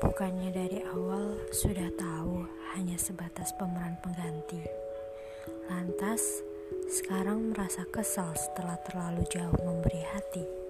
Bukannya dari awal sudah tahu hanya sebatas pemeran pengganti. Lantas, sekarang merasa kesal setelah terlalu jauh memberi hati.